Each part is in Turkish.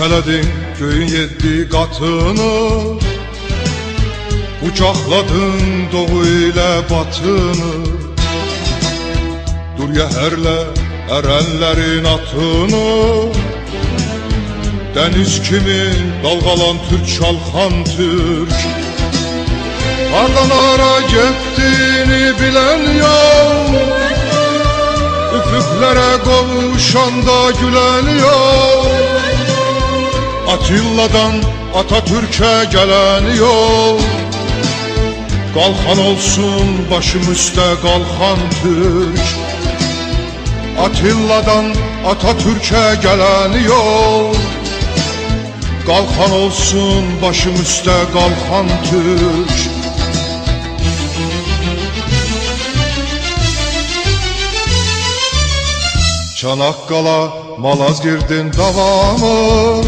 Silkeledin göğün yedi katını Kucakladın doğu ile batını. Dur yeherle erenlerin atını. Deniz kimi dalgalan Türk çalkan Türk. Ardanara gittiğini bilen yok. Üfüklere kavuşanda gülen yok Atilla'dan Atatürk'e gelen yok Kalkan olsun başım üstte kalkan Türk. Atilla'dan Atatürk'e gelen yok Kalkan olsun başım üstte kalkan Türk. Çanakkala, Malazgirdin davamı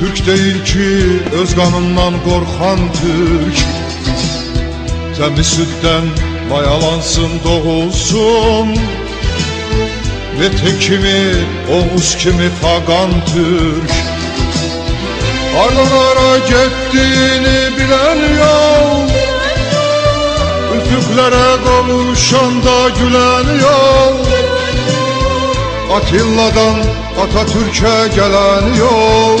Türk değil ki öz kanından korkan Türk. Temiz sütten mayalansın doğulsun. Tek kimi Oğuz kimi Fagan Türk. Ardalara gittiğini bilen yok Üfüklere kavuşanda gülen yok Atilla'dan Atatürk'e gelen yok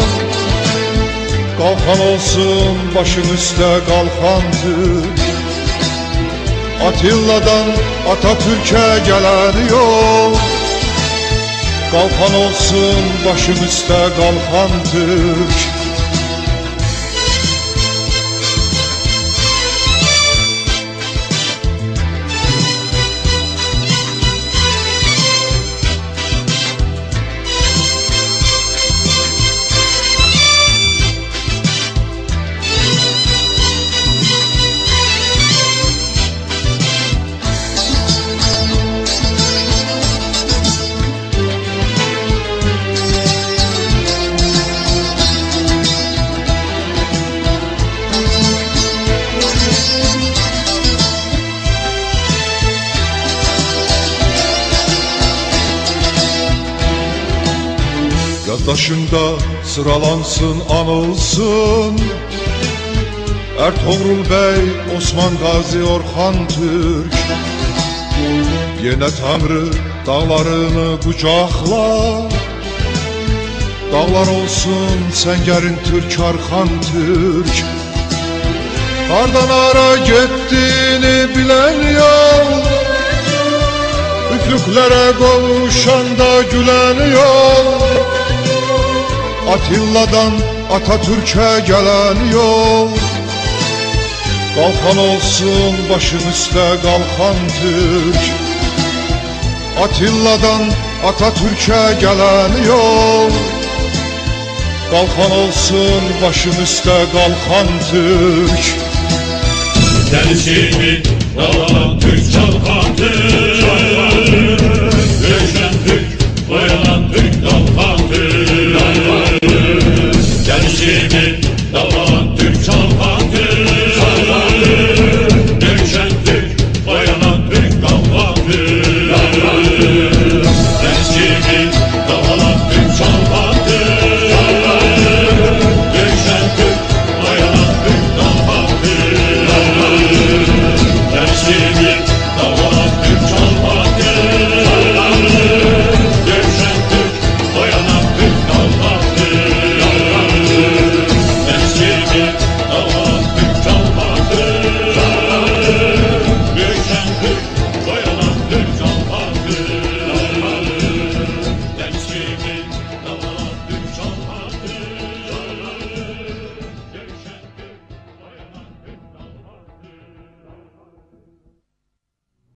Kalkan olsun başın üstte kalkan Türk Atilla'dan Atatürk'e gelen yok Kalkan olsun başım üstte kalkan Türk Yaddaşında sıralansın anılsın. Ertuğrul Bey, Osman Gazi, Orhan Türk. Yine Tanrı dağlarını kucakla Dağlar olsun sengerin Türk Arkan Türk. Kardan ara gittiğini bilen yok. Üflüklere kavuşanda gülen yok Atilla'dan Atatürk'e gelen yol. Kalkan olsun başın üstte kalkan Türk. Atilla'dan Atatürk'e gelen yol. Kalkan olsun başın üstte kalkan Türk. Deniz gibi dalan Türk çalkan Türk